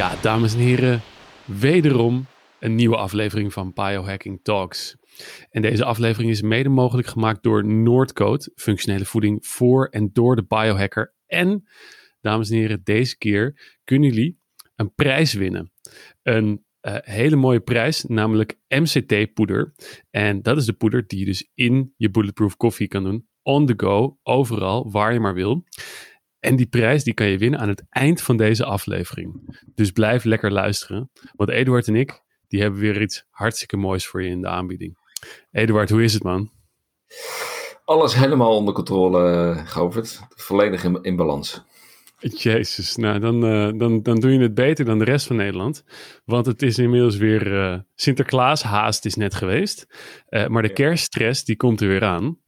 Ja, dames en heren, wederom een nieuwe aflevering van Biohacking Talks. En deze aflevering is mede mogelijk gemaakt door Noordcode, functionele voeding voor en door de biohacker. En, dames en heren, deze keer kunnen jullie een prijs winnen. Een uh, hele mooie prijs, namelijk MCT-poeder. En dat is de poeder die je dus in je Bulletproof koffie kan doen. On the go, overal, waar je maar wil. En die prijs die kan je winnen aan het eind van deze aflevering. Dus blijf lekker luisteren. Want Eduard en ik, die hebben weer iets hartstikke moois voor je in de aanbieding. Eduard, hoe is het man? Alles helemaal onder controle, Govert. Volledig in, in balans. Jezus, nou dan, uh, dan, dan doe je het beter dan de rest van Nederland. Want het is inmiddels weer uh, Sinterklaas haast is net geweest. Uh, maar de kerststress die komt er weer aan.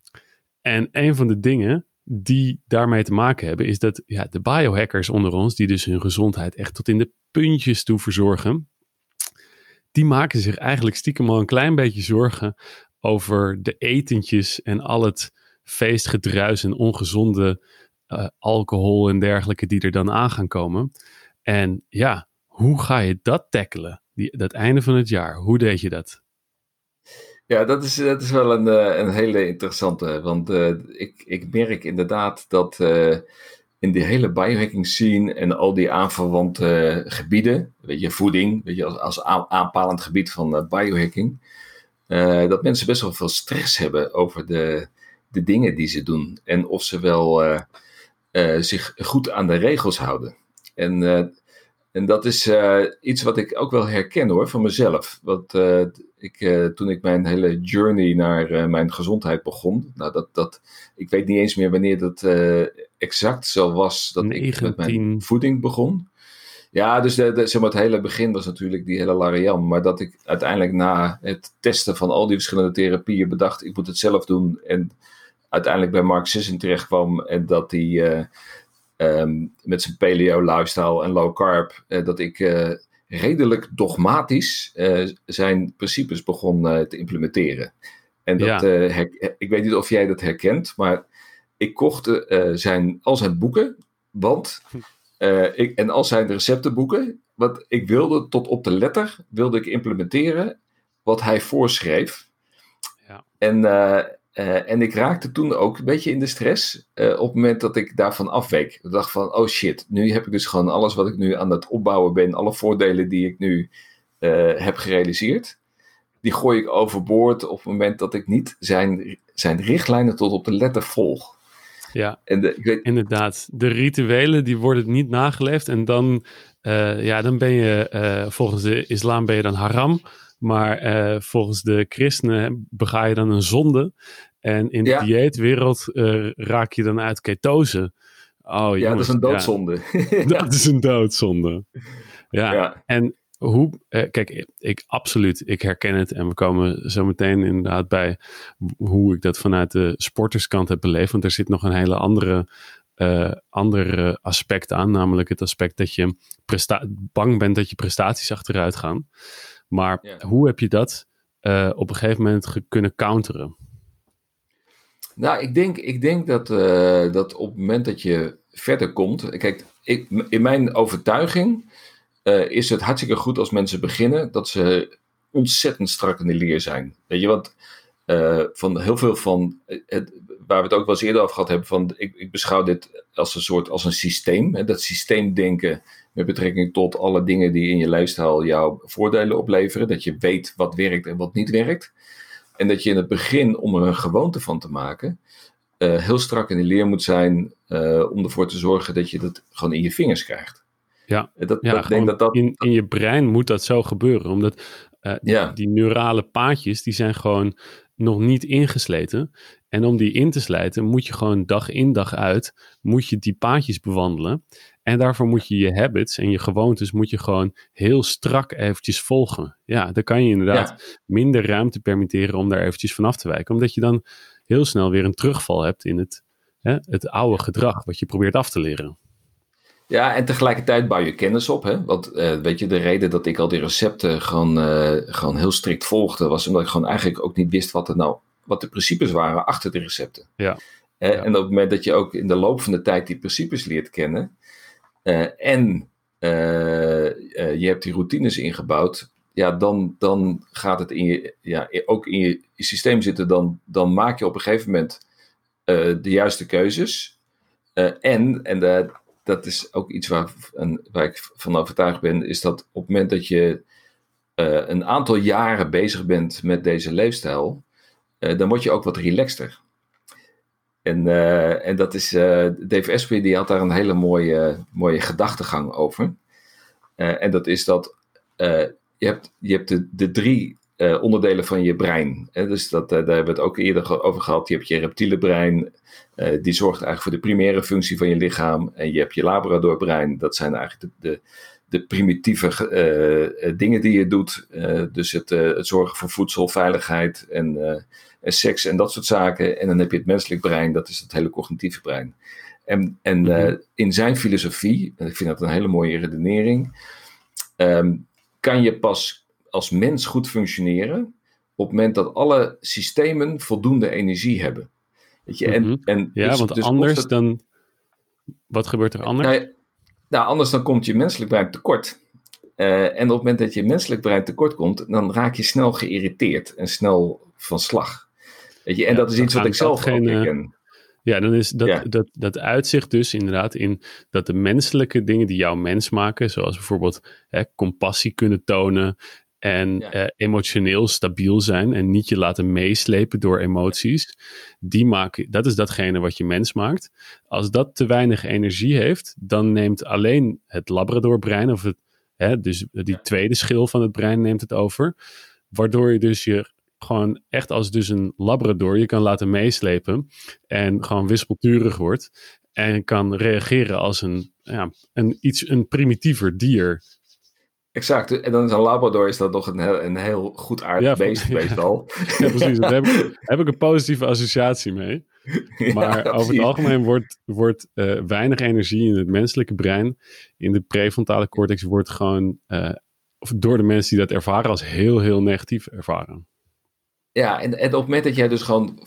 En een van de dingen die daarmee te maken hebben, is dat ja, de biohackers onder ons, die dus hun gezondheid echt tot in de puntjes toe verzorgen, die maken zich eigenlijk stiekem al een klein beetje zorgen over de etentjes en al het feestgedruis en ongezonde uh, alcohol en dergelijke die er dan aan gaan komen. En ja, hoe ga je dat tackelen? Die, dat einde van het jaar, hoe deed je dat? Ja, dat is, dat is wel een, eh, een hele interessante. Want uh, ik, ik merk inderdaad dat uh, in die hele biohacking scene en al die aanverwante gebieden, weet je, voeding, weet je, als, als aanpalend gebied van biohacking, dat mensen best wel veel stress hebben over de, de dingen die ze doen. En of ze wel zich goed aan de regels houden. En en dat is uh, iets wat ik ook wel herken hoor, van mezelf. Want uh, ik, uh, toen ik mijn hele journey naar mijn gezondheid begon, nou dat, dat, ik weet niet eens meer wanneer dat exact zo was dat 19... ik met mijn voeding begon. Ja, dus de, de, zeg maar, het hele begin was natuurlijk die hele Lariam. Maar dat ik uiteindelijk na het testen van al die verschillende therapieën bedacht, ik moet het zelf doen. En uiteindelijk bij Mark Sisson terecht kwam en dat die Ehm, met zijn paleo lifestyle en low carb, uh, dat ik uh, redelijk dogmatisch uh, zijn principes begon te implementeren. En dat, ja. ik weet niet of jij dat herkent, maar ik kocht zijn, al zijn boeken, want ik, en al zijn receptenboeken, wat ik wilde tot op de letter, wilde ik implementeren wat hij voorschreef. Ja. En uh, en ik raakte toen ook een beetje in de stress uh, op het moment dat ik daarvan afweek. Ik dacht van, oh shit, nu heb ik dus gewoon alles wat ik nu aan het opbouwen ben, alle voordelen die ik nu uh, heb gerealiseerd, die gooi ik overboord op het moment dat ik niet zijn, zijn richtlijnen tot op de letter volg. Ja, en de, ik weet... inderdaad. De rituelen die worden niet nageleefd en dan, ja, dan ben je, volgens de islam ben je dan haram. Maar uh, volgens de christenen bega je dan een zonde. En in de ja. dieetwereld uh, raak je dan uit ketose. Oh, jongens, ja, dat is een doodzonde. Ja. dat is een doodzonde. Ja, ja. en hoe, uh, kijk, ik, ik, absoluut, ik herken het. En we komen zo meteen inderdaad bij hoe ik dat vanuit de sporterskant heb beleefd. Want er zit nog een hele andere, uh, andere aspect aan. Namelijk het aspect dat je bang bent dat je prestaties achteruit gaan. Maar hoe heb je dat uh, op een gegeven moment kunnen counteren? Nou, ik denk, ik denk dat, uh, dat op het moment dat je verder komt. Kijk, ik, in mijn overtuiging uh, is het hartstikke goed als mensen beginnen dat ze ontzettend strak in de leer zijn. Weet je, want van heel veel van het, waar we het ook wel eens eerder over gehad hebben, van ik, ik beschouw dit als een soort als een systeem. Hè, dat systeemdenken met betrekking tot alle dingen die in je lifestyle jouw voordelen opleveren. Dat je weet wat werkt en wat niet werkt. En dat je in het begin, om er een gewoonte van te maken, uh, heel strak in de leer moet zijn uh, om ervoor te zorgen dat je dat gewoon in je vingers krijgt. Ja, dat, ja dat, denk dat dat, in, in je brein moet dat zo gebeuren. Omdat uh, ja. die, die neurale paadjes, die zijn gewoon nog niet ingesleten. En om die in te slijten, moet je gewoon dag in dag uit, moet je die paadjes bewandelen. En daarvoor moet je je habits en je gewoontes moet je gewoon heel strak eventjes volgen. Ja, dan kan je inderdaad minder ruimte permitteren om daar eventjes vanaf te wijken. Omdat je dan heel snel weer een terugval hebt in het, hè, het oude gedrag wat je probeert af te leren. Ja, en tegelijkertijd bouw je kennis op. Hè? Want uh, weet je, de reden dat ik al die recepten gewoon, uh, gewoon heel strikt volgde, was omdat ik gewoon eigenlijk ook niet wist wat, er nou, wat de principes waren achter de recepten. Ja. Uh, ja. En op het moment dat je ook in de loop van de tijd die principes leert kennen, en je hebt die routines ingebouwd, ja, dan, dan gaat het in je, ja, ook in je, systeem zitten. Dan, dan maak je op een gegeven moment de juiste keuzes. en, en dat is ook iets waar, waar ik van overtuigd ben, is dat op het moment dat je een aantal jaren bezig bent met deze leefstijl, dan word je ook wat relaxter. En, uh, en dat is, uh, Dave Asprey die had daar een hele mooie, mooie gedachtegang over. Uh, en dat is dat je hebt, je hebt de, de drie onderdelen van je brein. Hè? Dus dat, daar hebben we het ook eerder over gehad. Je hebt je reptiele brein, die zorgt eigenlijk voor de primaire functie van je lichaam. En je hebt je labradorbrein, dat zijn eigenlijk de, de primitieve dingen die je doet. dus het, het zorgen voor voedselveiligheid en en seks en dat soort zaken. En dan heb je het menselijk brein, dat is het hele cognitieve brein. En, en mhm. eh, in zijn filosofie, en ik vind dat een hele mooie redenering, ehm, kan je pas als mens goed functioneren op het moment dat alle systemen voldoende energie hebben. Weet je? en, mhm. en ja, want dus anders dan. Wat gebeurt er anders? Nou, nou, anders dan komt je menselijk brein tekort. Uh, en op het moment dat je menselijk brein tekort komt, dan raak je snel geïrriteerd en snel van slag. Weet je, en dat is iets wat ik zelf geen, ook ken. Eh, ja, dan is dat, dat, dat uitzicht dus inderdaad in dat de menselijke dingen die jou mens maken, zoals bijvoorbeeld hè, compassie kunnen tonen en eh, emotioneel stabiel zijn en niet je laten meeslepen door emoties, die maken, dat is datgene wat je mens maakt. Als dat te weinig energie heeft, dan neemt alleen het Labradorbrein, of het, hè, dus die tweede schil van het brein neemt het over, waardoor je dus je gewoon echt als dus een labrador je kan laten meeslepen en gewoon wispelturig wordt en kan reageren als een, ja, een iets een primitiever dier. Exact, en dan is een labrador is dat nog een heel, een heel goed aardig ja, beest meestal. ja, precies, daar heb ik, heb ik een positieve associatie mee. Maar over het algemeen wordt, wordt uh, weinig energie in het menselijke brein, in de prefrontale cortex, wordt gewoon uh, door de mensen die dat ervaren als heel, heel negatief ervaren. Ja, en, en op het moment dat jij dus gewoon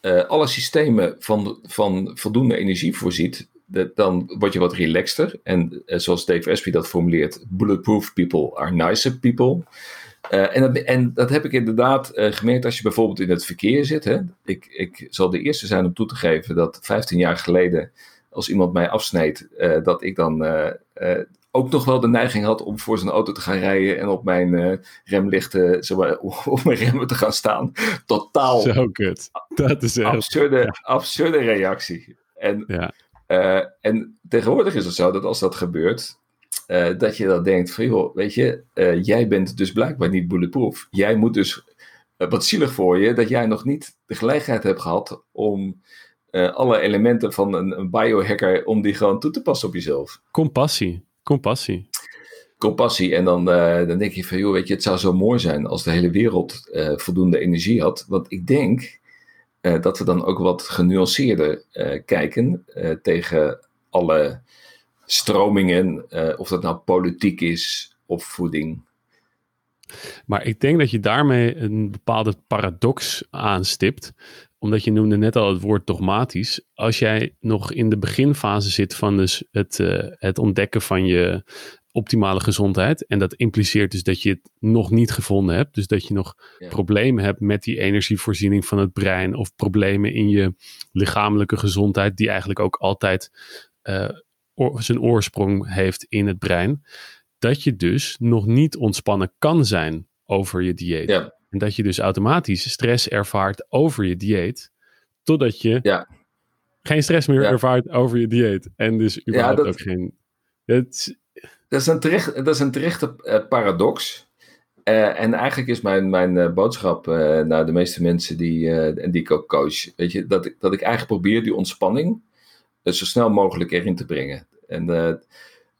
uh, alle systemen van, van voldoende energie voorziet, dan word je wat relaxter. En uh, zoals Dave Asprey dat formuleert, bulletproof people are nicer people. Uh, en, dat, en, dat, heb ik inderdaad gemerkt als je bijvoorbeeld in het verkeer zit. Hè. Ik, ik zal de eerste zijn om toe te geven dat 15 jaar geleden, als iemand mij afsneed, dat ik dan ook nog wel de neiging had om voor zijn auto te gaan rijden en op mijn uh, remlichten, zeg maar, op mijn remmen te gaan staan. Totaal. Zo kut. Dat is echt. Absurde, absurde reactie. En, ja. Uh, en tegenwoordig is het zo dat als dat gebeurt, uh, dat je dan denkt van joh, weet je, jij bent dus blijkbaar niet bulletproof. Jij moet dus, wat zielig voor je, dat jij nog niet de gelegenheid hebt gehad om alle elementen van een, een biohacker, om die gewoon toe te passen op jezelf. Compassie. Compassie. Compassie. En dan, uh, dan denk je van, joh, weet je, het zou zo mooi zijn als de hele wereld uh, voldoende energie had. Want ik denk uh, dat we dan ook wat genuanceerder kijken tegen alle stromingen, of dat nou politiek is of voeding. Maar ik denk dat je daarmee een bepaalde paradox aanstipt omdat je noemde net al het woord dogmatisch. Als jij nog in de beginfase zit van dus het, het ontdekken van je optimale gezondheid. En dat impliceert dus dat je het nog niet gevonden hebt. Dus dat je nog problemen hebt met die energievoorziening van het brein. Of problemen in je lichamelijke gezondheid, die eigenlijk ook altijd uh, zijn oorsprong heeft in het brein. Dat je dus nog niet ontspannen kan zijn over je dieet. Ja. En dat je dus automatisch stress ervaart over je dieet, totdat je ja. geen stress meer ervaart over je dieet. En dus überhaupt dat, ook geen... Het, dat, is een dat is een terechte uh, paradox. Uh, en eigenlijk is mijn, mijn uh, boodschap naar de meeste mensen die, die ik ook coach, weet je, dat ik, dat ik eigenlijk probeer die ontspanning zo snel mogelijk erin te brengen. En,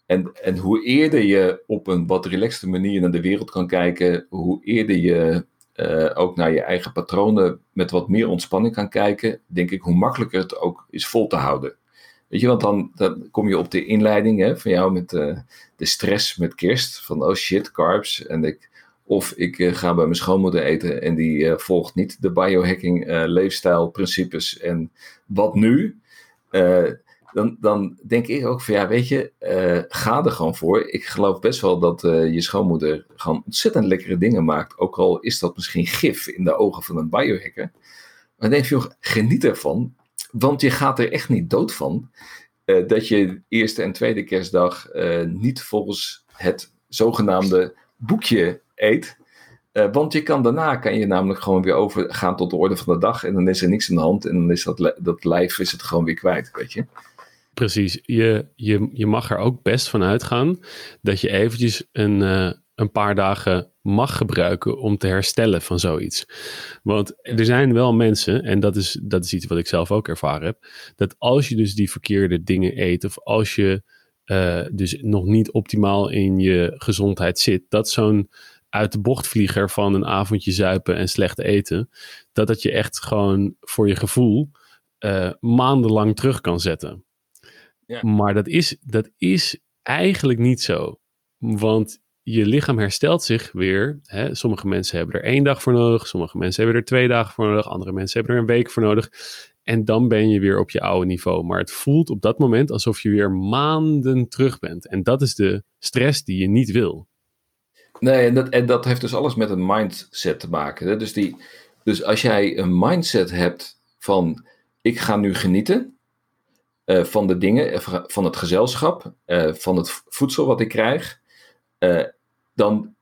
en, en hoe eerder je op een wat relaxte manier naar de wereld kan kijken, hoe eerder je ook naar je eigen patronen met wat meer ontspanning kan kijken, denk ik hoe makkelijker het ook is vol te houden. Weet je, want dan, dan kom je op de inleiding hè, van jou met uh, de stress met kerst. Van oh shit, carbs. En ik, of ik uh, ga bij mijn schoonmoeder eten en die volgt niet de biohacking leefstijlprincipes. En wat nu? dan, dan denk ik ook van ja, weet je, ga er gewoon voor. Ik geloof best wel dat je schoonmoeder gewoon ontzettend lekkere dingen maakt. Ook al is dat misschien gif in de ogen van een biohacker. Maar denk je, geniet ervan. Want je gaat er echt niet dood van. Uh, dat je eerste en tweede kerstdag niet volgens het zogenaamde boekje eet. want je kan daarna kan je namelijk gewoon weer overgaan tot de orde van de dag. En dan is er niks aan de hand. En dan is dat, dat lijf is het gewoon weer kwijt, weet je. Precies. Je, je, je mag er ook best van uitgaan dat je eventjes een, een paar dagen mag gebruiken om te herstellen van zoiets. Want er zijn wel mensen, en dat is, dat is iets wat ik zelf ook ervaren heb, dat als je dus die verkeerde dingen eet, of als je uh, dus nog niet optimaal in je gezondheid zit, dat zo'n uit de bochtvlieger van een avondje zuipen en slecht eten, dat dat je echt gewoon voor je gevoel uh, maandenlang terug kan zetten. Maar dat is, dat is eigenlijk niet zo. Want je lichaam herstelt zich weer. Hè? Sommige mensen hebben er één dag voor nodig. Sommige mensen hebben er twee dagen voor nodig. Andere mensen hebben er een week voor nodig. En dan ben je weer op je oude niveau. Maar het voelt op dat moment alsof je weer maanden terug bent. En dat is de stress die je niet wil. Nee, en dat, en dat heeft dus alles met een mindset te maken. Hè? Dus, die, dus als jij een mindset hebt van ik ga nu genieten. Eh, van de dingen, eh, van het gezelschap, uh, van het voedsel wat ik krijg, dan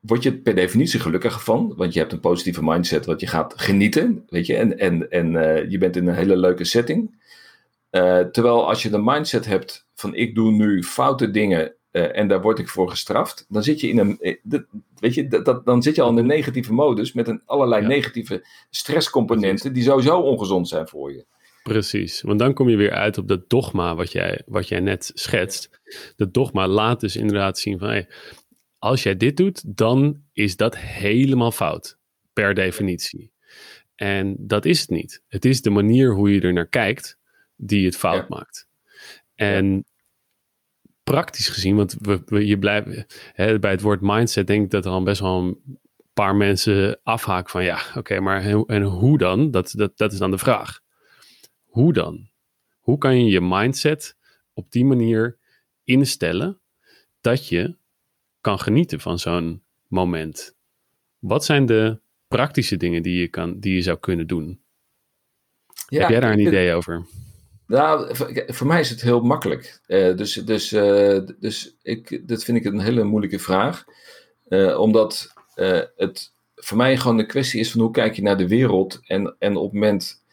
word je per definitie gelukkiger van. Want je hebt een positieve mindset, want je gaat genieten, weet je, en, en, en je bent in een hele leuke setting. terwijl als je de mindset hebt van ik doe nu foute dingen en daar word ik voor gestraft, dan zit je in een, weet je, dat, dan zit je al in een negatieve modus met een allerlei negatieve stresscomponenten die sowieso ongezond zijn voor je. Precies, want dan kom je weer uit op dat dogma wat jij, wat jij net schetst. Dat dogma laat dus inderdaad zien van, hey, als jij dit doet, dan is dat helemaal fout, per definitie. En dat is het niet. Het is de manier hoe je er naar kijkt die het fout maakt. En praktisch gezien, want we, je blijft, hè, bij het woord mindset denk ik dat er al best wel een paar mensen afhaken van, ja, oké, maar en hoe dan? Dat, dat, dat is dan de vraag. Hoe dan? Hoe kan je je mindset op die manier instellen dat je kan genieten van zo'n moment? Wat zijn de praktische dingen die je, kan, die je zou kunnen doen? Ja, Heb jij daar een idee over? Nou, voor mij is het heel makkelijk. Uh, dus dus, uh, dus ik, dat vind ik een hele moeilijke vraag. Uh, omdat het voor mij gewoon een kwestie is van hoe kijk je naar de wereld. En, en op het moment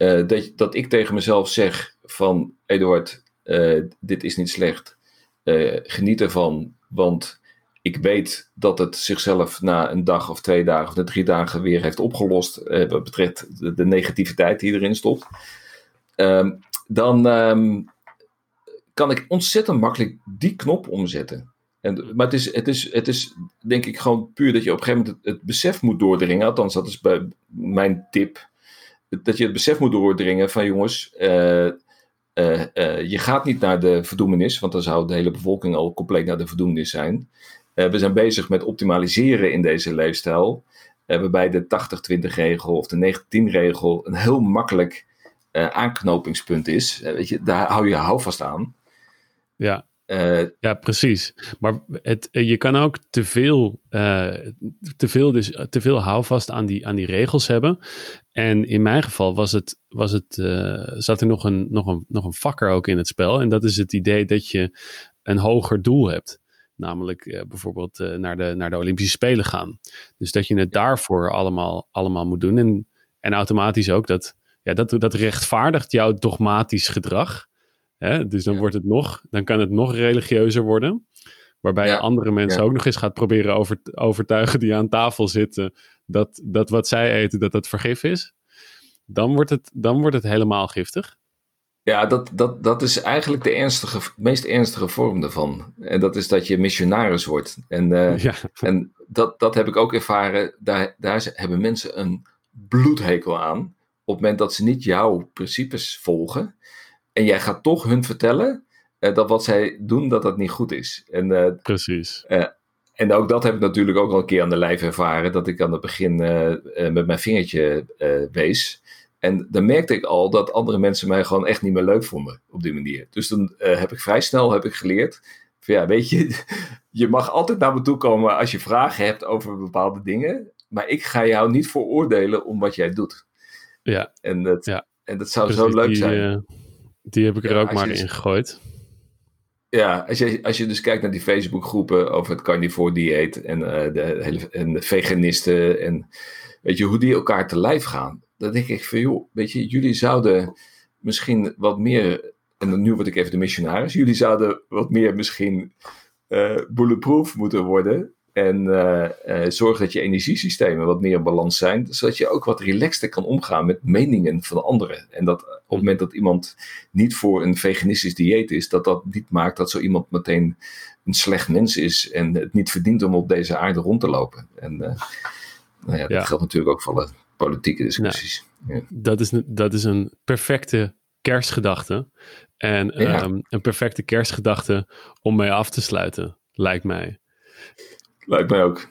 uh, dat, dat ik tegen mezelf zeg van Eduard, uh, dit is niet slecht. Uh, geniet ervan, want ik weet dat het zichzelf na een dag of twee dagen of na drie dagen weer heeft opgelost. wat betreft de, negativiteit die erin stopt. Ehm, dan um, kan ik ontzettend makkelijk die knop omzetten. En, maar het is, het, is, het is denk ik gewoon puur dat je op een gegeven moment het, het besef moet doordringen. Althans, dat is bij mijn tip dat je het besef moet doordringen van jongens, uh, uh, je gaat niet naar de verdoemenis, want dan zou de hele bevolking al compleet naar de verdoemenis zijn. we zijn bezig met optimaliseren in deze leefstijl, waarbij de 80-20 regel of de 19-10 regel een heel makkelijk aanknopingspunt is. weet je, daar hou je houvast aan. Ja. Uh, ja, precies. Maar het, je kan ook te veel, uh, te veel, dus, te veel houvast aan die, aan die regels hebben. En in mijn geval was het, was het, uh, zat er nog een, nog, een, nog een vakker ook in het spel. En dat is het idee dat je een hoger doel hebt. Namelijk bijvoorbeeld naar, de, naar de Olympische Spelen gaan. Dus dat je het daarvoor allemaal, allemaal moet doen. En, en automatisch ook dat, ja, dat, dat rechtvaardigt jouw dogmatisch gedrag. Hè? Dus dan, wordt het nog, dan kan het nog religieuzer worden. Waarbij je andere mensen ook nog eens gaat proberen over, overtuigen die aan tafel zitten. Dat, dat wat zij eten, dat dat vergif is. Dan wordt het, dan wordt het helemaal giftig. Ja, dat, dat, dat is eigenlijk de ernstige, meest ernstige vorm daarvan. En dat is dat je missionaris wordt. En, uh, en dat, dat heb ik ook ervaren. Daar, daar hebben mensen een bloedhekel aan. Op het moment dat ze niet jouw principes volgen. En jij gaat toch hun vertellen uh, dat wat zij doen, dat dat niet goed is. En, uh, Precies. Uh, en ook dat heb ik natuurlijk ook al een keer aan de lijf ervaren. Dat ik aan het begin met mijn vingertje wees. En dan merkte ik al dat andere mensen mij gewoon echt niet meer leuk vonden op die manier. Dus dan heb ik vrij snel heb ik geleerd. Van ja, weet je, je mag altijd naar me toe komen als je vragen hebt over bepaalde dingen. Maar ik ga jou niet veroordelen om wat jij doet. Ja. En dat, ja. en dat zou zo leuk zijn. Die heb ik er ook maar in gegooid. Ja, als je, als je dus kijkt naar die Facebookgroepen over het carnivore dieet en, uh, de, hele, en de veganisten en weet je, hoe die elkaar te lijf gaan. Dan denk ik van joh, weet je, jullie zouden misschien wat meer, en nu word ik even de missionaris, jullie zouden wat meer misschien uh, bulletproof moeten worden. En uh, uh, zorg dat je energiesystemen wat meer in balans zijn, zodat je ook wat relaxter kan omgaan met meningen van anderen. En dat op het moment dat iemand niet voor een veganistisch dieet is, dat dat niet maakt dat zo iemand meteen een slecht mens is en het niet verdient om op deze aarde rond te lopen. En uh, nou ja, dat ja. geldt natuurlijk ook voor alle politieke discussies. Nou, ja. dat, is, dat is een perfecte kerstgedachte. En um, een perfecte kerstgedachte om mee af te sluiten, lijkt mij. Lijkt mij ook.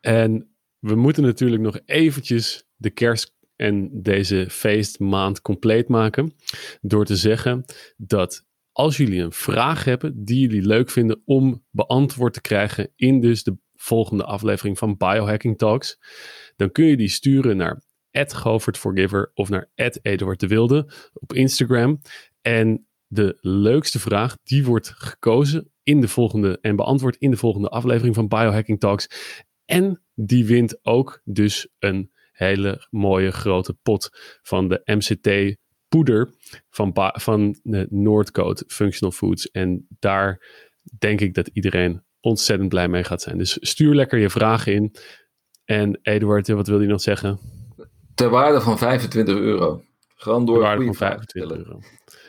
En we moeten natuurlijk nog eventjes de kerst en deze feestmaand compleet maken. Door te zeggen dat als jullie een vraag hebben die jullie leuk vinden om beantwoord te krijgen in dus de volgende aflevering van Biohacking Talks, dan kun je die sturen naar @govertforgiver of naar Eduard de Wilde op Instagram. En de leukste vraag, die wordt gekozen in de volgende en beantwoord in de volgende aflevering van Biohacking Talks. En die wint ook dus een hele mooie grote pot van de MCT poeder van, van de Noordcoat Functional Foods. En daar denk ik dat iedereen ontzettend blij mee gaat zijn. Dus stuur lekker je vragen in. En Eduard, wat wil je nog zeggen? Ter waarde van 25 euro. Gewoon door Ter waarde van 25 euro.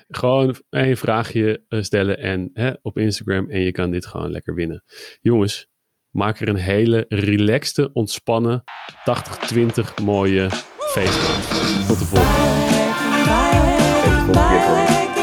Gewoon een vraagje eh, stellen en, hè, op Instagram en je kan dit gewoon lekker winnen. Jongens, maak er een hele relaxte, ontspannen 80-20 mooie feestmaand. Tot de volgende. Tot de volgende keer.